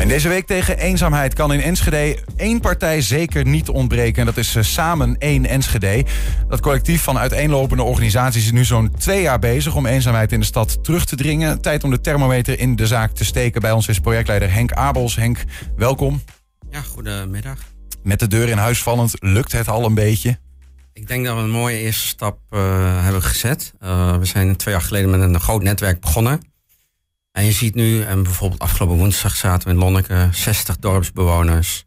En deze week tegen eenzaamheid kan in Enschede één partij zeker niet ontbreken. En dat is eh, Samen 1 Enschede. Dat collectief van uiteenlopende organisaties is nu zo'n twee jaar bezig om eenzaamheid in de stad terug te dringen. Tijd om de thermometer in de zaak te steken. Bij ons is projectleider Henk Abels. Henk, welkom. Ja, goedemiddag. Met de deur in huis vallend lukt het al een beetje. Ik denk dat we een mooie eerste stap uh, hebben gezet. Uh, we zijn twee jaar geleden met een groot netwerk begonnen. En je ziet nu, en bijvoorbeeld afgelopen woensdag zaten we in Lonneke, 60 dorpsbewoners.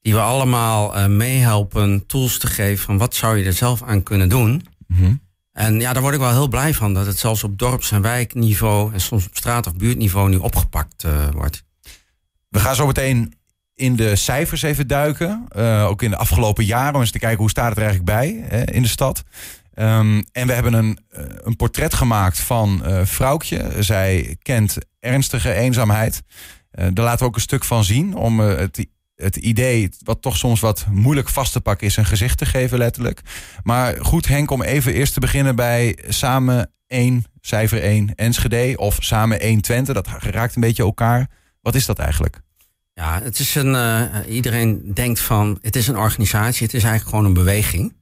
Die we allemaal uh, meehelpen tools te geven van wat zou je er zelf aan kunnen doen. Mm -hmm. En ja, daar word ik wel heel blij van. Dat het zelfs op dorps- en wijkniveau en soms op straat- of buurtniveau nu opgepakt wordt. We gaan zo meteen in de cijfers even duiken. Uh, ook in de afgelopen jaren. Om eens te kijken hoe staat het er eigenlijk bij hè, in de stad. Um, en we hebben een, een portret gemaakt van uh, Vrouwtje. Zij kent ernstige eenzaamheid. Uh, daar laten we ook een stuk van zien. Om het, het idee, wat toch soms wat moeilijk vast te pakken is, een gezicht te geven letterlijk. Maar goed Henk, om even eerst te beginnen bij samen 1, cijfer 1 Enschede. Of samen 1 Twente. Dat raakt een beetje elkaar. Wat is dat eigenlijk? Ja, het is een. Iedereen denkt van. Het is een organisatie. Het is eigenlijk gewoon een beweging.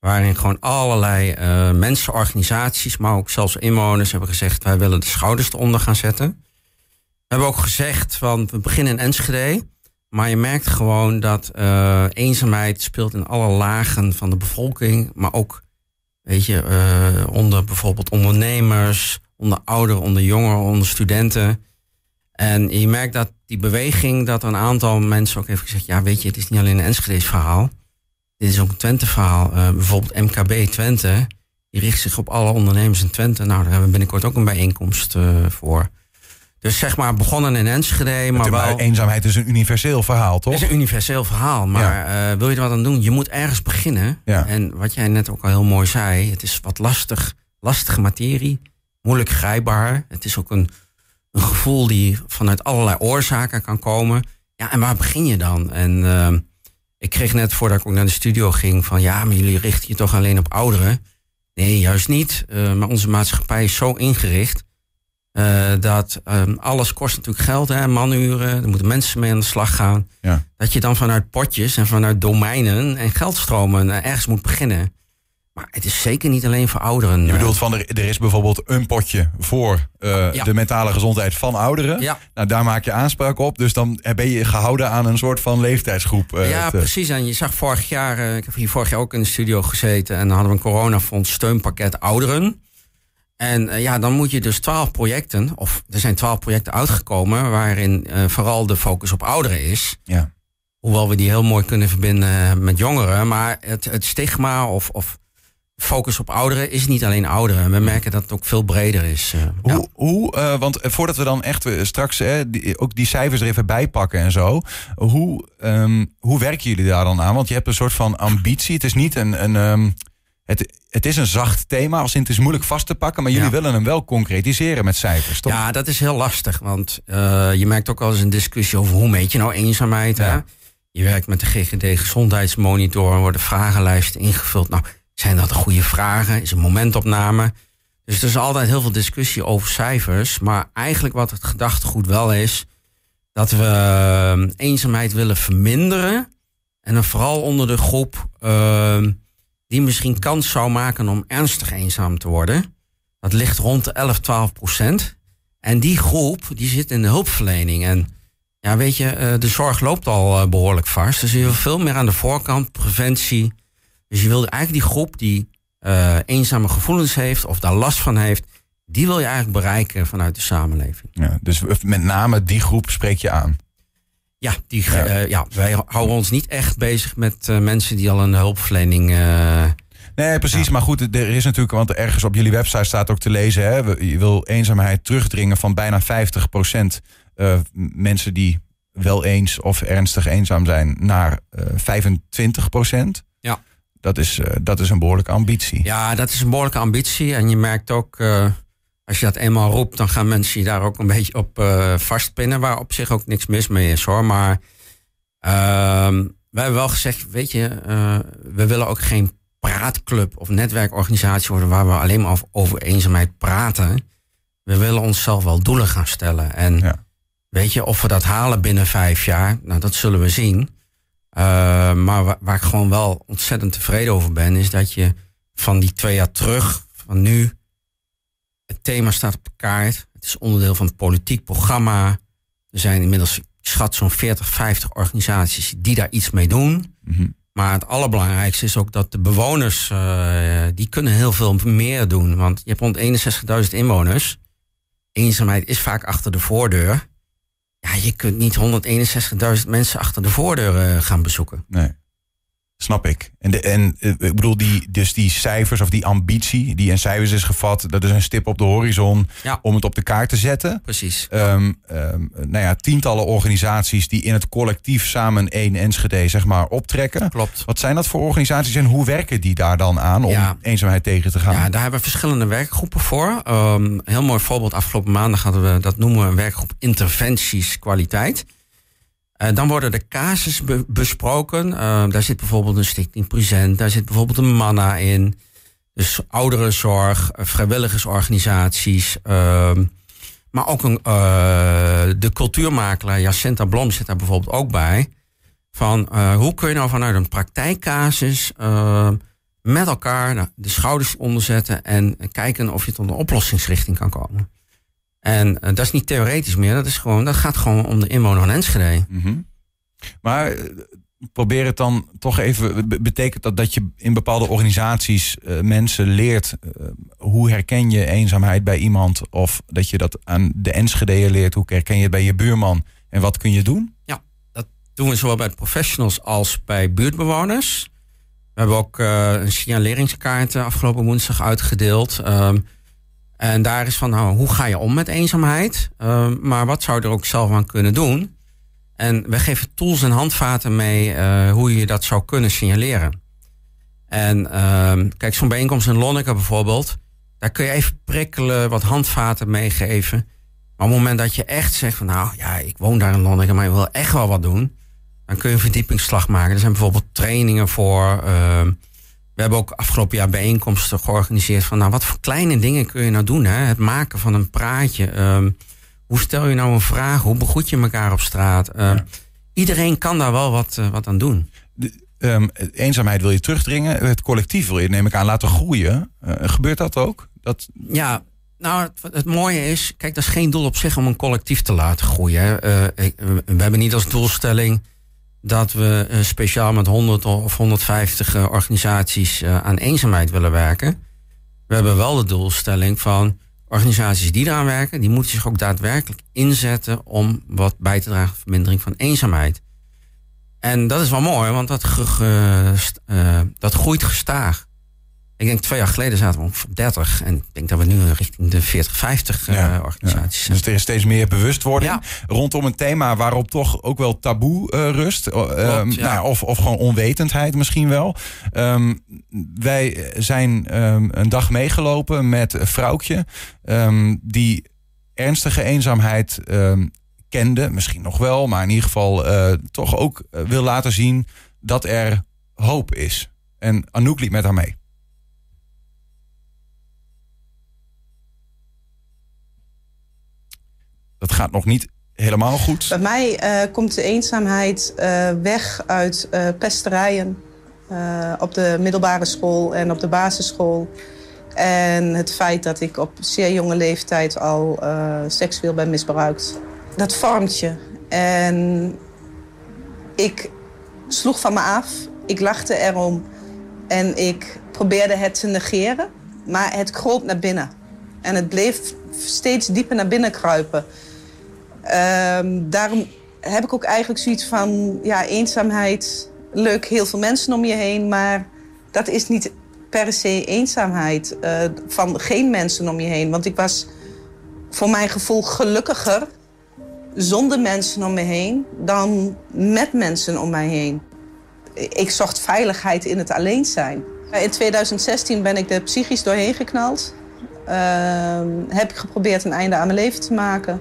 Waarin gewoon allerlei uh, mensen, organisaties, maar ook zelfs inwoners hebben gezegd: wij willen de schouders eronder gaan zetten. We hebben ook gezegd van we beginnen in Enschede. Maar je merkt gewoon dat uh, eenzaamheid speelt in alle lagen van de bevolking. Maar ook, weet je, onder bijvoorbeeld ondernemers, onder ouderen, onder jongeren, onder studenten. En je merkt dat die beweging, dat een aantal mensen ook heeft gezegd: ja, weet je, het is niet alleen een Enschede's verhaal. Dit is ook een Twente-verhaal. Uh, bijvoorbeeld MKB Twente, die richt zich op alle ondernemers in Twente. Nou, daar hebben we binnenkort ook een bijeenkomst uh, voor. Dus zeg maar begonnen in Enschede, maar wel... Eenzaamheid is een universeel verhaal, toch? Het is een universeel verhaal, maar ja. uh, wil je er wat aan doen? Je moet ergens beginnen. Ja. En wat jij net ook al heel mooi zei, het is wat lastig, lastige materie, moeilijk grijpbaar. Het is ook een een gevoel die vanuit allerlei oorzaken kan komen. Ja, en waar begin je dan? En uh, ik kreeg net voordat ik ook naar de studio ging van ja, maar jullie richten je toch alleen op ouderen? Nee, juist niet. Uh, maar onze maatschappij is zo ingericht uh, dat um, alles kost natuurlijk geld, hè, manuren, er moeten mensen mee aan de slag gaan. Ja. Dat je dan vanuit potjes en vanuit domeinen en geldstromen ergens moet beginnen. Maar het is zeker niet alleen voor ouderen. Je bedoelt van er, er is bijvoorbeeld een potje voor uh, ja. de mentale gezondheid van ouderen. Ja. Nou, daar maak je aanspraak op. Dus dan ben je gehouden aan een soort van leeftijdsgroep. Uh, ja, precies. En je zag vorig jaar, ik heb hier vorig jaar ook in de studio gezeten. En dan hadden we een coronafonds steunpakket ouderen. En ja, dan moet je dus twaalf projecten, of er zijn twaalf projecten uitgekomen, waarin vooral de focus op ouderen is. Ja. Hoewel we die heel mooi kunnen verbinden met jongeren. Maar het, het stigma of, of focus op ouderen is niet alleen ouderen. We merken dat het ook veel breder is. Uh, hoe, ja. hoe uh, want voordat we dan echt straks die, ook die cijfers er even bij pakken en zo. Hoe, um, hoe werken jullie daar dan aan? Want je hebt een soort van ambitie. Het is niet een. een um, het, het is een zacht thema, als in het is moeilijk vast te pakken, maar jullie ja. willen hem wel concretiseren met cijfers, toch? Ja, dat is heel lastig, want je merkt ook wel eens een discussie over hoe meet je nou eenzaamheid. Ja. Hè? Je werkt met de GGD Gezondheidsmonitor, er worden vragenlijsten ingevuld. Nou, zijn dat de goede vragen? Is een momentopname? Dus er is altijd heel veel discussie over cijfers. Maar eigenlijk wat het gedachtegoed wel is, dat we eenzaamheid willen verminderen. En dan vooral onder de groep uh, die misschien kans zou maken om ernstig eenzaam te worden. Dat ligt rond de 11, 12 procent. En die groep die zit in de hulpverlening. En ja, weet je, de zorg loopt al behoorlijk vast. Dus je wil veel meer aan de voorkant, preventie, dus je wil eigenlijk die groep die uh, eenzame gevoelens heeft of daar last van heeft, die wil je eigenlijk bereiken vanuit de samenleving. Ja, dus met name die groep spreek je aan. Ja, die, ja. Uh, ja wij houden ons niet echt bezig met uh, mensen die al een hulpverlening. Nee, precies. Ja. Maar goed, er is natuurlijk, want ergens op jullie website staat ook te lezen: hè, je wil eenzaamheid terugdringen van bijna 50 procent mensen die wel eens of ernstig eenzaam zijn naar 25 procent. Ja. Dat is, uh, dat is een behoorlijke ambitie. Ja, dat is een behoorlijke ambitie. En je merkt ook, uh, als je dat eenmaal roept, dan gaan mensen je daar ook een beetje op uh, vastpinnen. Waar op zich ook niks mis mee is hoor. Maar ehm, wij hebben wel gezegd, weet je, we willen ook geen praatclub of netwerkorganisatie worden waar we alleen maar over eenzaamheid praten. We willen onszelf wel doelen gaan stellen. En ja. Weet je, of we dat halen binnen vijf jaar, nou, dat zullen we zien. Uh, maar waar, waar, ik gewoon wel ontzettend tevreden over ben, is dat je van die twee jaar terug, van nu, het thema staat op de kaart. Het is onderdeel van het politiek programma. Er zijn inmiddels, ik schat, zo'n 40, 50 organisaties die daar iets mee doen. Mm Maar het allerbelangrijkste is ook dat de bewoners, uh, die kunnen heel veel meer doen. Want je hebt rond 61.000 inwoners. Eenzaamheid is vaak achter de voordeur. Ja, je kunt niet 161.000 mensen achter de voordeur uh, gaan bezoeken. Nee. Snap ik. En, de, en eh, ik bedoel, die, dus die cijfers of die ambitie die in cijfers is gevat, dat is een stip op de horizon ja. om het op de kaart te zetten. Precies. Um, um, nou ja, tientallen organisaties die in het collectief samen één Enschede zeg maar optrekken. Klopt. Wat zijn dat voor organisaties en hoe werken die daar dan aan om ja. eenzaamheid tegen te gaan? Ja, daar hebben we verschillende werkgroepen voor. Um, heel mooi voorbeeld afgelopen maandag hadden we, dat noemen we een werkgroep interventies kwaliteit. Uh, dan worden de casus be besproken. Uh, daar zit bijvoorbeeld een stichting Present, daar zit bijvoorbeeld een manna in. Dus ouderenzorg, vrijwilligersorganisaties. Uh, maar ook een, de cultuurmakelaar Jacinta Blom zit daar bijvoorbeeld ook bij. Van hoe kun je nou vanuit een praktijkcasus met elkaar de schouders onderzetten en kijken of je tot een oplossingsrichting kan komen. En uh, dat is niet theoretisch meer, dat, is gewoon, dat gaat gewoon om de inwoner van Enschede. Mm -hmm. Maar probeer het dan toch even. Betekent dat dat je in bepaalde organisaties uh, mensen leert uh, hoe herken je eenzaamheid bij iemand? Of dat je dat aan de Enschede'er leert, hoe herken je het bij je buurman? En wat kun je doen? Ja, dat doen we zowel bij professionals als bij buurtbewoners. We hebben ook een signaleringskaart afgelopen woensdag uitgedeeld. Um, en daar is van, nou, hoe ga je om met eenzaamheid? Uh, maar wat zou je er ook zelf aan kunnen doen? En we geven tools en handvaten mee uh, hoe je dat zou kunnen signaleren. En uh, kijk, zo'n bijeenkomst in Lonneke bijvoorbeeld, daar kun je even prikkelen, wat handvaten meegeven. Maar op het moment dat je echt zegt van, nou ja, ik woon daar in Lonneke, maar je wil echt wel wat doen, dan kun je een verdiepingsslag maken. Er zijn bijvoorbeeld trainingen voor. We hebben ook afgelopen jaar bijeenkomsten georganiseerd van, nou, wat voor kleine dingen kun je nou doen? Hè? Het maken van een praatje. Um, hoe stel je nou een vraag? Hoe begroet je elkaar op straat? Ja. Iedereen kan daar wel wat, uh, wat aan doen. De, um, eenzaamheid wil je terugdringen. Het collectief wil je, neem ik aan, laten groeien. Uh, gebeurt dat ook? Dat... Ja, nou, het, het, mooie is, kijk, dat is geen doel op zich om een collectief te laten groeien. Ik, we hebben niet als doelstelling dat we uh, speciaal met 100 of 150 uh, organisaties uh, aan eenzaamheid willen werken. We hebben wel de doelstelling van organisaties die eraan werken, die moeten zich ook daadwerkelijk inzetten om wat bij te dragen aan vermindering van eenzaamheid. En dat is wel mooi, want dat, dat groeit gestaag. Ik denk twee jaar geleden zaten we op 30. En ik denk dat we nu richting de 40, 50 ja, uh, organisaties ja. Dus er is steeds meer bewustwording ja. rondom een thema waarop toch ook wel taboe uh, rust. Uh, Klopt, nou, of, of gewoon onwetendheid misschien wel. Um, wij zijn um, een dag meegelopen met een vrouwtje um, die ernstige eenzaamheid kende. Misschien nog wel, maar in ieder geval toch ook wil laten zien dat er hoop is. En Anouk liep met haar mee. Dat gaat nog niet helemaal goed. Bij mij uh, komt de eenzaamheid uh, weg uit uh, pesterijen op de middelbare school en op de basisschool. En het feit dat ik op zeer jonge leeftijd al seksueel ben misbruikt. Dat vormt je. En ik sloeg van me af. Ik lachte erom. En ik probeerde het te negeren. Maar het kroop naar binnen. En het bleef steeds dieper naar binnen kruipen. Um, daarom heb ik ook eigenlijk zoiets van... ja, eenzaamheid, leuk, heel veel mensen om je heen... maar dat is niet per se eenzaamheid uh, van geen mensen om je heen. Want ik was voor mijn gevoel gelukkiger zonder mensen om me heen... dan met mensen om mij heen. Ik zocht veiligheid in het alleen zijn. In 2016 ben ik er psychisch doorheen geknald. Uh, heb ik geprobeerd een einde aan mijn leven te maken...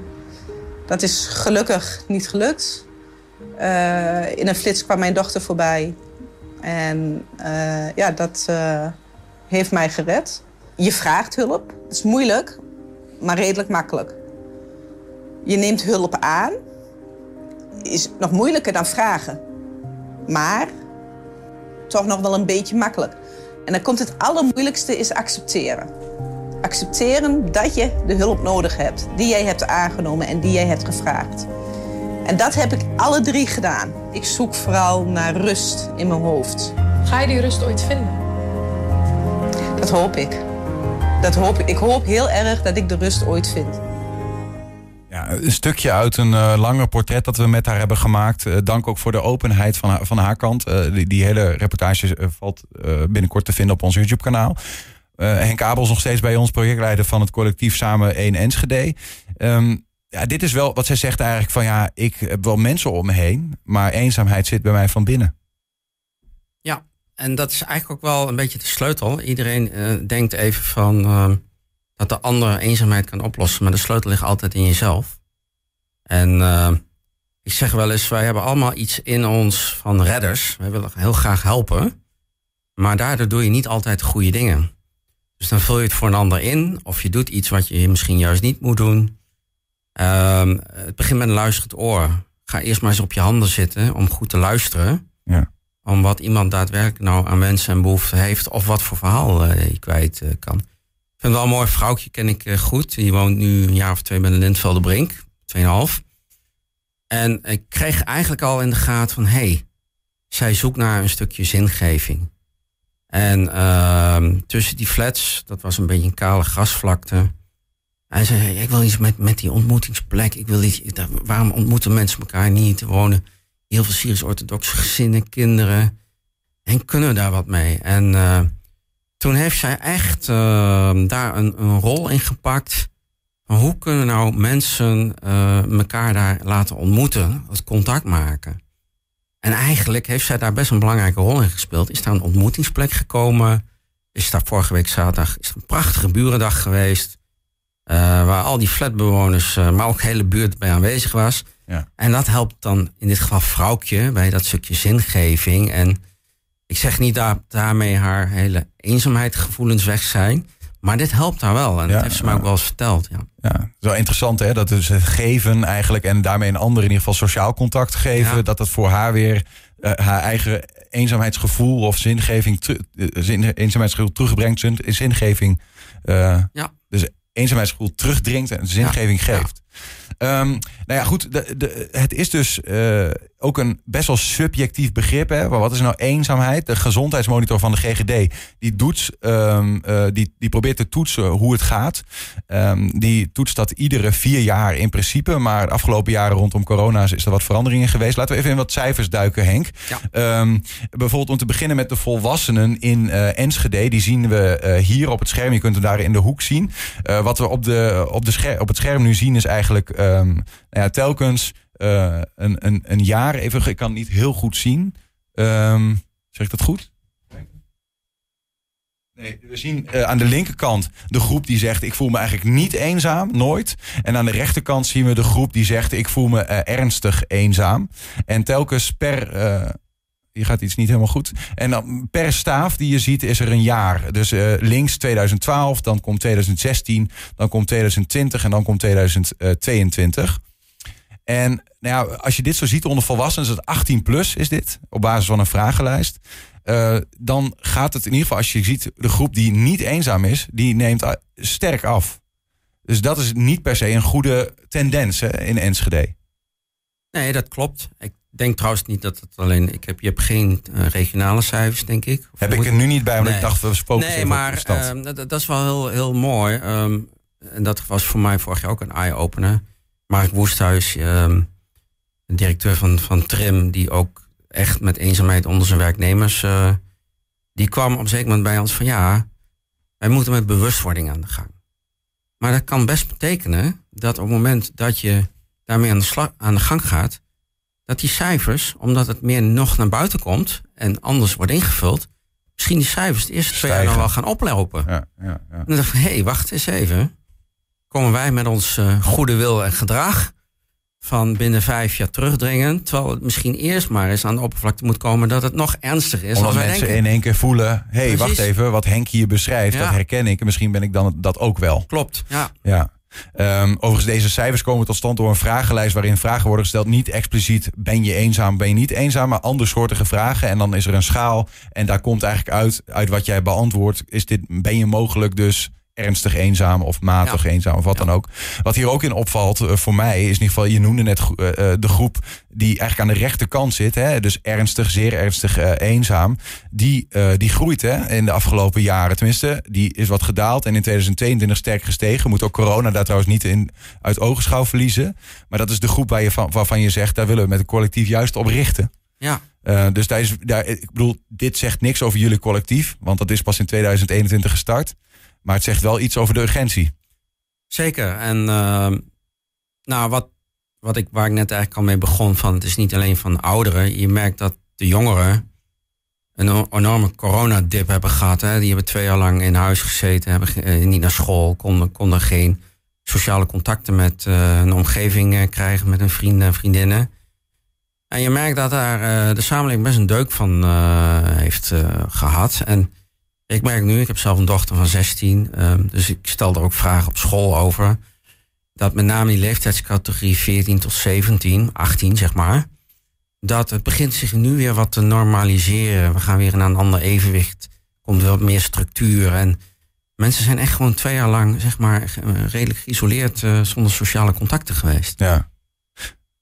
Dat is gelukkig niet gelukt. Uh, in een flits kwam mijn dochter voorbij. En uh, ja, dat uh, heeft mij gered. Je vraagt hulp. Het is moeilijk, maar redelijk makkelijk. je neemt hulp aan, is nog moeilijker dan vragen. Maar toch nog wel een beetje makkelijk. En dan komt het allermoeilijkste is accepteren. Accepteren dat je de hulp nodig hebt, die jij hebt aangenomen en die jij hebt gevraagd. En dat heb ik alle drie gedaan. Ik zoek vooral naar rust in mijn hoofd. Ga je die rust ooit vinden? Dat hoop ik. Dat hoop ik. Ik hoop heel erg dat ik de rust ooit vind. Ja, een stukje uit een uh, langer portret dat we met haar hebben gemaakt. Uh, dank ook voor de openheid van haar, van haar kant. Uh, die, die, hele reportage valt binnenkort te vinden op ons YouTube-kanaal. Henk Abel is nog steeds bij ons projectleider van het collectief Samen 1 Enschede. Um, ja, dit is wel wat zij zegt eigenlijk van ja, ik heb wel mensen om me heen, maar eenzaamheid zit bij mij van binnen. Ja, en dat is eigenlijk ook wel een beetje de sleutel. Iedereen denkt even van ehm, dat de ander eenzaamheid kan oplossen. Maar de sleutel ligt altijd in jezelf. En uh, ik zeg wel eens, wij hebben allemaal iets in ons van redders. Wij willen heel graag helpen. Maar daardoor doe je niet altijd goede dingen. Dus dan vul je het voor een ander in. Of je doet iets wat je misschien juist niet moet doen. Uh, het begint met een luisterend oor. Ga eerst maar eens op je handen zitten om goed te luisteren. Ja. Om wat iemand daadwerkelijk nou aan wensen en behoeften heeft. Of wat voor verhaal uh, je kwijt uh, kan. Ik vind wel een mooi vrouwtje, ken ik uh, goed. Die woont nu een jaar of twee bij de Lintvelde Brink. Tweeënhalf. En ik kreeg eigenlijk al in de gaten van... hé, hey, zij zoekt naar een stukje zingeving. En uh, tussen die flats, dat was een beetje een kale grasvlakte... Hij zei, ik wil iets met, met die ontmoetingsplek. Ik wil iets, waarom ontmoeten mensen elkaar niet? Er wonen heel veel Syrisch-orthodoxe gezinnen, kinderen. En kunnen we daar wat mee? En... Uh, toen heeft zij echt uh, daar een, een, rol in gepakt. Hoe kunnen nou mensen uh, elkaar daar laten ontmoeten, het contact maken. En eigenlijk heeft zij daar best een belangrijke rol in gespeeld. Is daar een ontmoetingsplek gekomen. Is daar vorige week zaterdag is een prachtige burendag geweest. Uh, waar al die flatbewoners, maar ook de hele buurt bij aanwezig was. Ja. En dat helpt dan in dit geval vrouwtje bij dat stukje zingeving. En ik zeg niet dat daarmee haar hele eenzaamheidsgevoelens weg zijn. Maar dit helpt haar wel. En Ja, dat heeft ze mij ook wel eens verteld. Ja. Ja, wel interessant hè, dat dus het geven eigenlijk en daarmee een ander in ieder geval sociaal contact geven, Ja. dat dat voor haar weer eh, haar eigen eenzaamheidsgevoel of zingeving, eh, zin, eenzaamheidsgevoel terugbrengt, zin, zingeving, eh, Ja. dus eenzaamheidsgevoel terugdringt en zingeving geeft. Ehm, nou ja, goed, de, de, het is dus eh, ook een best wel subjectief begrip. Hè? Maar wat is nou eenzaamheid? De gezondheidsmonitor van de GGD, die, doet, ehm, eh, die, die probeert te toetsen hoe het gaat. Ehm, die toetst dat iedere vier jaar in principe. Maar de afgelopen jaren rondom corona is er wat veranderingen geweest. Laten we even in wat cijfers duiken, Henk. Ja. Bijvoorbeeld om te beginnen met de volwassenen in eh, Enschede. Die zien we hier op het scherm. Je kunt hem daar in de hoek zien. Wat we op, de, op, de op het scherm nu zien is eigenlijk ehm, nou ja, telkens eh, een, een, een jaar. Even, ik kan het niet heel goed zien. Ehm, zeg ik dat goed? Nee, we zien eh, aan de linkerkant de groep die zegt: Ik voel me eigenlijk niet eenzaam, nooit. En aan de rechterkant zien we de groep die zegt: Ik voel me eh, ernstig eenzaam. En telkens per. eh, hier gaat iets niet helemaal goed. En dan per staaf die je ziet is er een jaar. Dus eh, links 2012, dan komt 2016, dan komt 2020 en dan komt 2022. En nou ja, als je dit zo ziet onder volwassenen, is het 18 plus is dit, op basis van een vragenlijst. Eh, dan gaat het in ieder geval, als je ziet de groep die niet eenzaam is, die neemt a- sterk af. Dus dat is niet per se een goede tendens hè, in Enschede. Nee, dat klopt. Ik denk trouwens niet dat het alleen... Ik heb, je hebt geen eh, regionale cijfers, denk ik. Heb ik er nu niet bij, omdat ik dacht, we focussen Nee, maar ehm, dat, dat is wel heel, heel mooi. Ehm, en dat was voor mij vorig jaar ook een eye-opener. Mark Woesthuis, ehm, directeur van, van Trim, die ook echt met eenzaamheid onder zijn werknemers. eh, die kwam op een zeker moment bij ons van ja, wij moeten met bewustwording aan de gang. Maar dat kan best betekenen dat op het moment dat je daarmee aan de, sla- aan de gang gaat, dat die cijfers, omdat het meer nog naar buiten komt en anders wordt ingevuld, misschien die cijfers de eerste twee jaar Stijgen. wel gaan oplopen. ja, ja, ja. En dan dacht ik, hé, hey, wacht eens even. Komen wij met ons eh, goede wil en gedrag van binnen vijf jaar terugdringen, terwijl het misschien eerst maar eens aan de oppervlakte moet komen dat het nog ernstiger is Omdat dan mensen denken. in één keer voelen, hé, hey, Precies. wacht even, wat Henk hier beschrijft, dat herken ik. En misschien ben ik dan dat ook wel. Klopt, ja. Ja. Ehm, overigens, deze cijfers komen tot stand door een vragenlijst waarin vragen worden gesteld. Niet expliciet ben je eenzaam, ben je niet eenzaam, maar andersoortige vragen. En dan is er een schaal en daar komt eigenlijk uit, uit wat jij beantwoordt. Is dit, ben je mogelijk dus ernstig eenzaam of matig eenzaam of wat dan ook. Wat hier ook in opvalt uh, voor mij is in ieder geval, je noemde net uh, de groep die eigenlijk aan de rechterkant zit. Hè, dus ernstig, zeer ernstig uh, eenzaam. Die, die groeit hè, in de afgelopen jaren. Tenminste, die is wat gedaald en in 2022 sterk gestegen. Moet ook corona daar trouwens niet in uit ogenschouw verliezen. Maar dat is de groep waar je van, waarvan je zegt, daar willen we met een collectief juist op richten. Ja. Uh, dus daar is, daar, ik bedoel, dit zegt niks over jullie collectief, want dat is pas in 2021 gestart. Maar het zegt wel iets over de urgentie. Zeker. En uh, nou, wat, wat ik, waar ik net eigenlijk al mee begon, van het is niet alleen van ouderen. Je merkt dat de jongeren een enorme coronadip hebben gehad. Hè. Die hebben twee jaar lang in huis gezeten, hebben eh, niet naar school, konden, konden geen sociale contacten met uh, een omgeving uh, krijgen, met hun vrienden en vriendinnen. En je merkt dat daar de samenleving best een deuk van heeft gehad. En ik merk nu, ik heb zelf een dochter van 16, um, dus ik stel er ook vragen op school over. Dat met name die leeftijdscategorie 14 tot 17, 18 zeg maar, dat het begint zich nu weer wat te normaliseren. We gaan weer naar een ander evenwicht, komt wat meer structuur. En mensen zijn echt gewoon twee jaar lang, zeg maar, redelijk geïsoleerd uh, zonder sociale contacten geweest. Ja.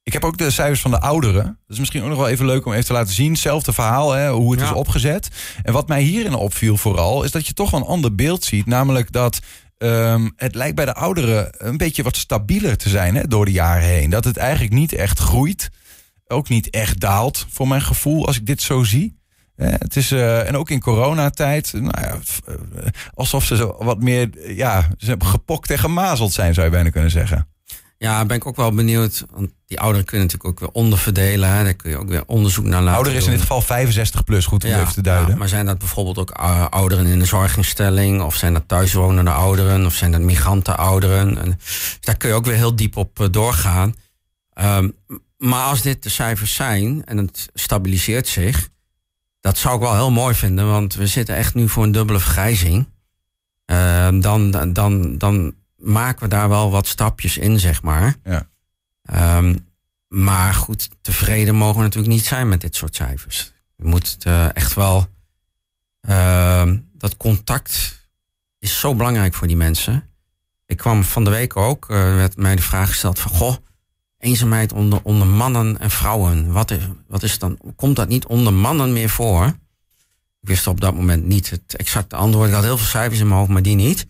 Ik heb ook de cijfers van de ouderen. Dat is misschien ook nog wel even leuk om even te laten zien. Hetzelfde verhaal, hè, hoe het is opgezet. En wat mij hierin opviel vooral, is dat je toch een ander beeld ziet. Namelijk dat um, het lijkt bij de ouderen een beetje wat stabieler te zijn hè, door de jaren heen. Dat het eigenlijk niet echt groeit. Ook niet echt daalt, voor mijn gevoel, als ik dit zo zie. Het is, uh, en ook in coronatijd, nou ja, eh, alsof ze zo wat meer ja, ze hebben gepokt en gemazeld zijn, zou je bijna kunnen zeggen. Ja, ben ik ook wel benieuwd. Want die ouderen kunnen natuurlijk ook weer onderverdelen. Hè. Daar kun je ook weer onderzoek naar laten Ouder is in dit geval 65 plus, goed om even te duiden. Ja, maar zijn dat bijvoorbeeld ook uh, ouderen in de zorginstelling? Of zijn dat thuiswonende ouderen? Of zijn dat migrantenouderen? En, dus daar kun je ook weer heel diep op uh, doorgaan. Um, maar als dit de cijfers zijn en het stabiliseert zich... dat zou ik wel heel mooi vinden. Want we zitten echt nu voor een dubbele vergrijzing. Uh, dan, dan, dan maken we daar wel wat stapjes in, zeg maar. Ja. Um, maar goed, tevreden mogen we natuurlijk niet zijn met dit soort cijfers. Je moet uh, echt wel. Uh, dat contact is zo belangrijk voor die mensen. Ik kwam van de week ook, uh, werd mij de vraag gesteld van goh, eenzaamheid onder, onder mannen en vrouwen. Wat is, wat is dan? Komt dat niet onder mannen meer voor? Ik wist op dat moment niet het exacte antwoord. Ik had heel veel cijfers in mijn hoofd, maar die niet.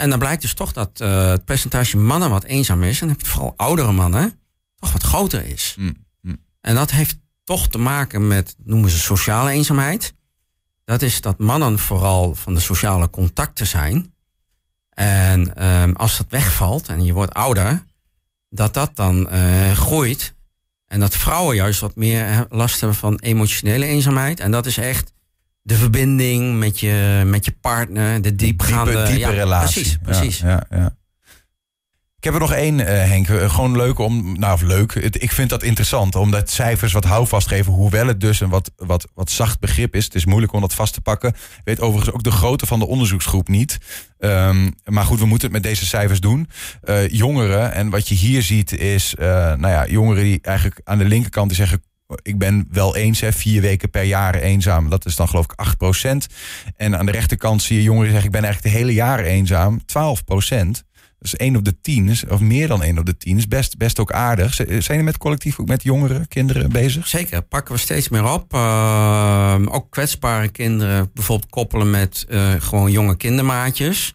En dan blijkt dus toch dat uh, het percentage mannen wat eenzaam is, en dan heb je vooral oudere mannen, toch wat groter is. Mm, mm. En dat heeft toch te maken met, noemen ze sociale eenzaamheid. Dat is dat mannen vooral van de sociale contacten zijn. En um, als dat wegvalt en je wordt ouder, dat dat dan uh, groeit. En dat vrouwen juist wat meer last hebben van emotionele eenzaamheid. En dat is echt de verbinding met je, met je partner, de diepgaande... Diepe, diepe ja, relatie. Precies, precies. Ja, ja. Ik heb er nog één, uh, Henk. Gewoon leuk om. Nou, of leuk. Het, ik vind dat interessant. Omdat cijfers wat houvast geven. Hoewel het dus een wat, wat, wat zacht begrip is. Het is moeilijk om dat vast te pakken. Ik weet overigens ook de grootte van de onderzoeksgroep niet. Um, maar goed, we moeten het met deze cijfers doen. Uh, jongeren. En wat je hier ziet is. Uh, nou ja, jongeren die eigenlijk aan de linkerkant die zeggen ik ben wel eens, hè, vier weken per jaar eenzaam. Dat is dan geloof ik 8% En aan de rechterkant zie je jongeren zeggen, ik ben eigenlijk de hele jaar eenzaam. 12% Dus één op de tien, of meer dan één op de tien, is best, best ook aardig. Zijn jullie met collectief ook met jongeren, kinderen bezig? Zeker, pakken we steeds meer op. Uh, ook kwetsbare kinderen bijvoorbeeld koppelen met uh, gewoon jonge kindermaatjes.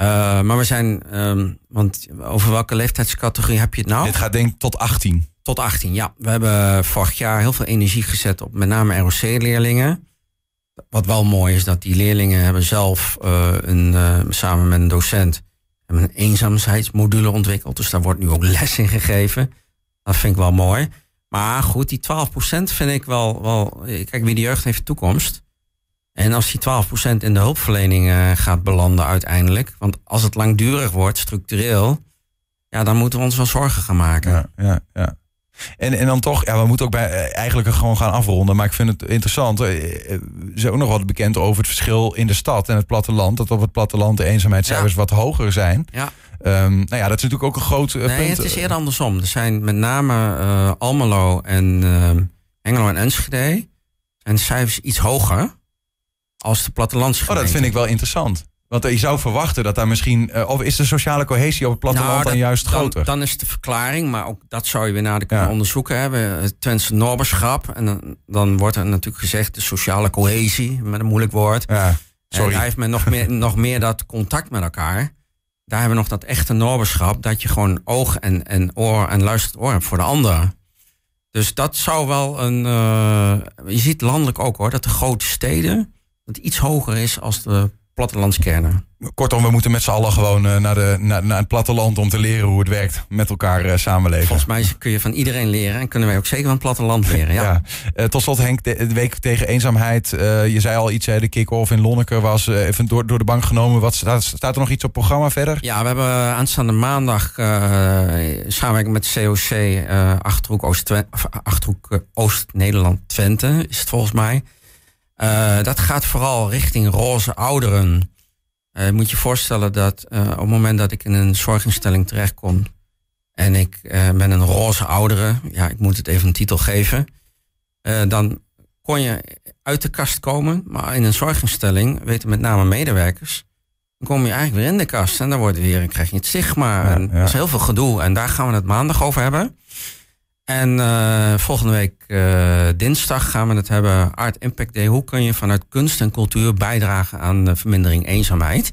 Uh, maar we zijn, um, want over welke leeftijdscategorie heb je het nou? Dit gaat denk ik tot 18. Tot 18, ja. We hebben vorig jaar heel veel energie gezet op met name ROC-leerlingen. Wat wel mooi is, dat die leerlingen hebben zelf uh, een, uh, samen met een docent een eenzaamheidsmodule ontwikkeld. Dus daar wordt nu ook les in gegeven. Dat vind ik wel mooi. Maar goed, die 12% vind ik wel, wel... Kijk, wie de jeugd heeft toekomst. En als die 12% in de hulpverlening uh, gaat belanden uiteindelijk... want als het langdurig wordt, structureel... ja, dan moeten we ons wel zorgen gaan maken. Ja, ja. En, en dan toch, ja, we moeten ook bij, eh, eigenlijk gewoon gaan afronden. Maar ik vind het interessant. Eh, eh, Er is ook nog wat bekend over het verschil in de stad en het platteland. Dat op het platteland de eenzaamheidscijfers wat hoger zijn. Ja. Ehm, nou ja, dat is natuurlijk ook een groot eh, Nee, punt. het is eerder andersom. Er zijn met name eh, Almelo en eh, Hengelo en Enschede... de cijfers iets hoger als de Oh, plattelandsgemeenten. dat vind ik wel interessant. Want je zou verwachten dat daar misschien... eh, of is de sociale cohesie op het platteland Nou, dan juist groter? Dan is de verklaring, maar ook dat zou je weer nader kunnen Ja. onderzoeken. Hè. We- Het Twentse Norberschap. En dan, dan wordt er natuurlijk gezegd de sociale cohesie, met een moeilijk woord. ja, En sorry. daar heeft men nog meer, nog meer dat contact met elkaar. Daar hebben we nog dat echte Norberschap. Dat je gewoon oog en, en oor en luistert oor hebt voor de ander. Dus dat zou wel een... eh, je ziet landelijk ook hoor, dat de grote steden... dat iets hoger is als de plattelandskernen. Kortom, we moeten met z'n allen gewoon eh, naar, de, naar, naar het platteland... om te leren hoe het werkt met elkaar eh, samenleven. Volgens mij kun je van iedereen leren. En kunnen wij ook zeker van het platteland leren. Ja. Ja. Eh, tot slot Henk, de, de week tegen eenzaamheid. je zei al iets, hè, de kick-off in Lonneke was even door, door de bank genomen. Wat staat, staat er nog iets op programma verder? Ja, we hebben aanstaande maandag uh, samenwerking met COC uh, Achterhoek uh, Oost-Nederland Twente is het volgens mij. Uh, dat gaat vooral richting roze ouderen. Uh, moet je voorstellen dat uh, op het moment dat ik in een zorginstelling terechtkom en ik ben een roze oudere, ja, ik moet het even een titel geven, dan kon je uit de kast komen, maar in een zorginstelling weten met name medewerkers, dan kom je eigenlijk weer in de kast en dan wordt weer, krijg je het stigma. Ja, en ja. dat is heel veel gedoe en daar gaan we het maandag over hebben. En uh, volgende week uh, dinsdag gaan we het hebben, Art Impact Day. Hoe kun je vanuit kunst en cultuur bijdragen aan de vermindering eenzaamheid?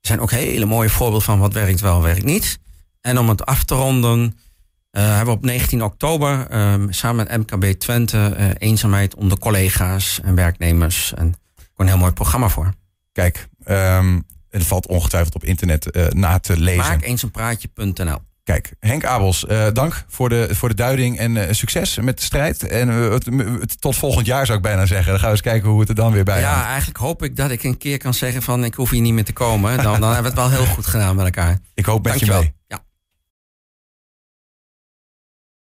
Er zijn ook hele mooie voorbeelden van wat werkt wel, werkt niet. En om het af te ronden, uh, hebben we op 19 oktober um, samen met MKB Twente eenzaamheid onder collega's en werknemers. En een heel mooi programma voor. Kijk, um, het valt ongetwijfeld op internet na te lezen. Maak eens een praatje.nl. Kijk, Henk Abels, uh, dank voor de, voor de duiding en uh, succes met de strijd. En uh, het, tot volgend jaar zou ik bijna zeggen. Dan gaan we eens kijken hoe het er dan weer bij Ja, eigenlijk hoop ik dat ik een keer kan zeggen van ik hoef hier niet meer te komen. Dan, dan hebben we het wel heel goed gedaan met elkaar. Ik hoop met Dankjewel. je mee.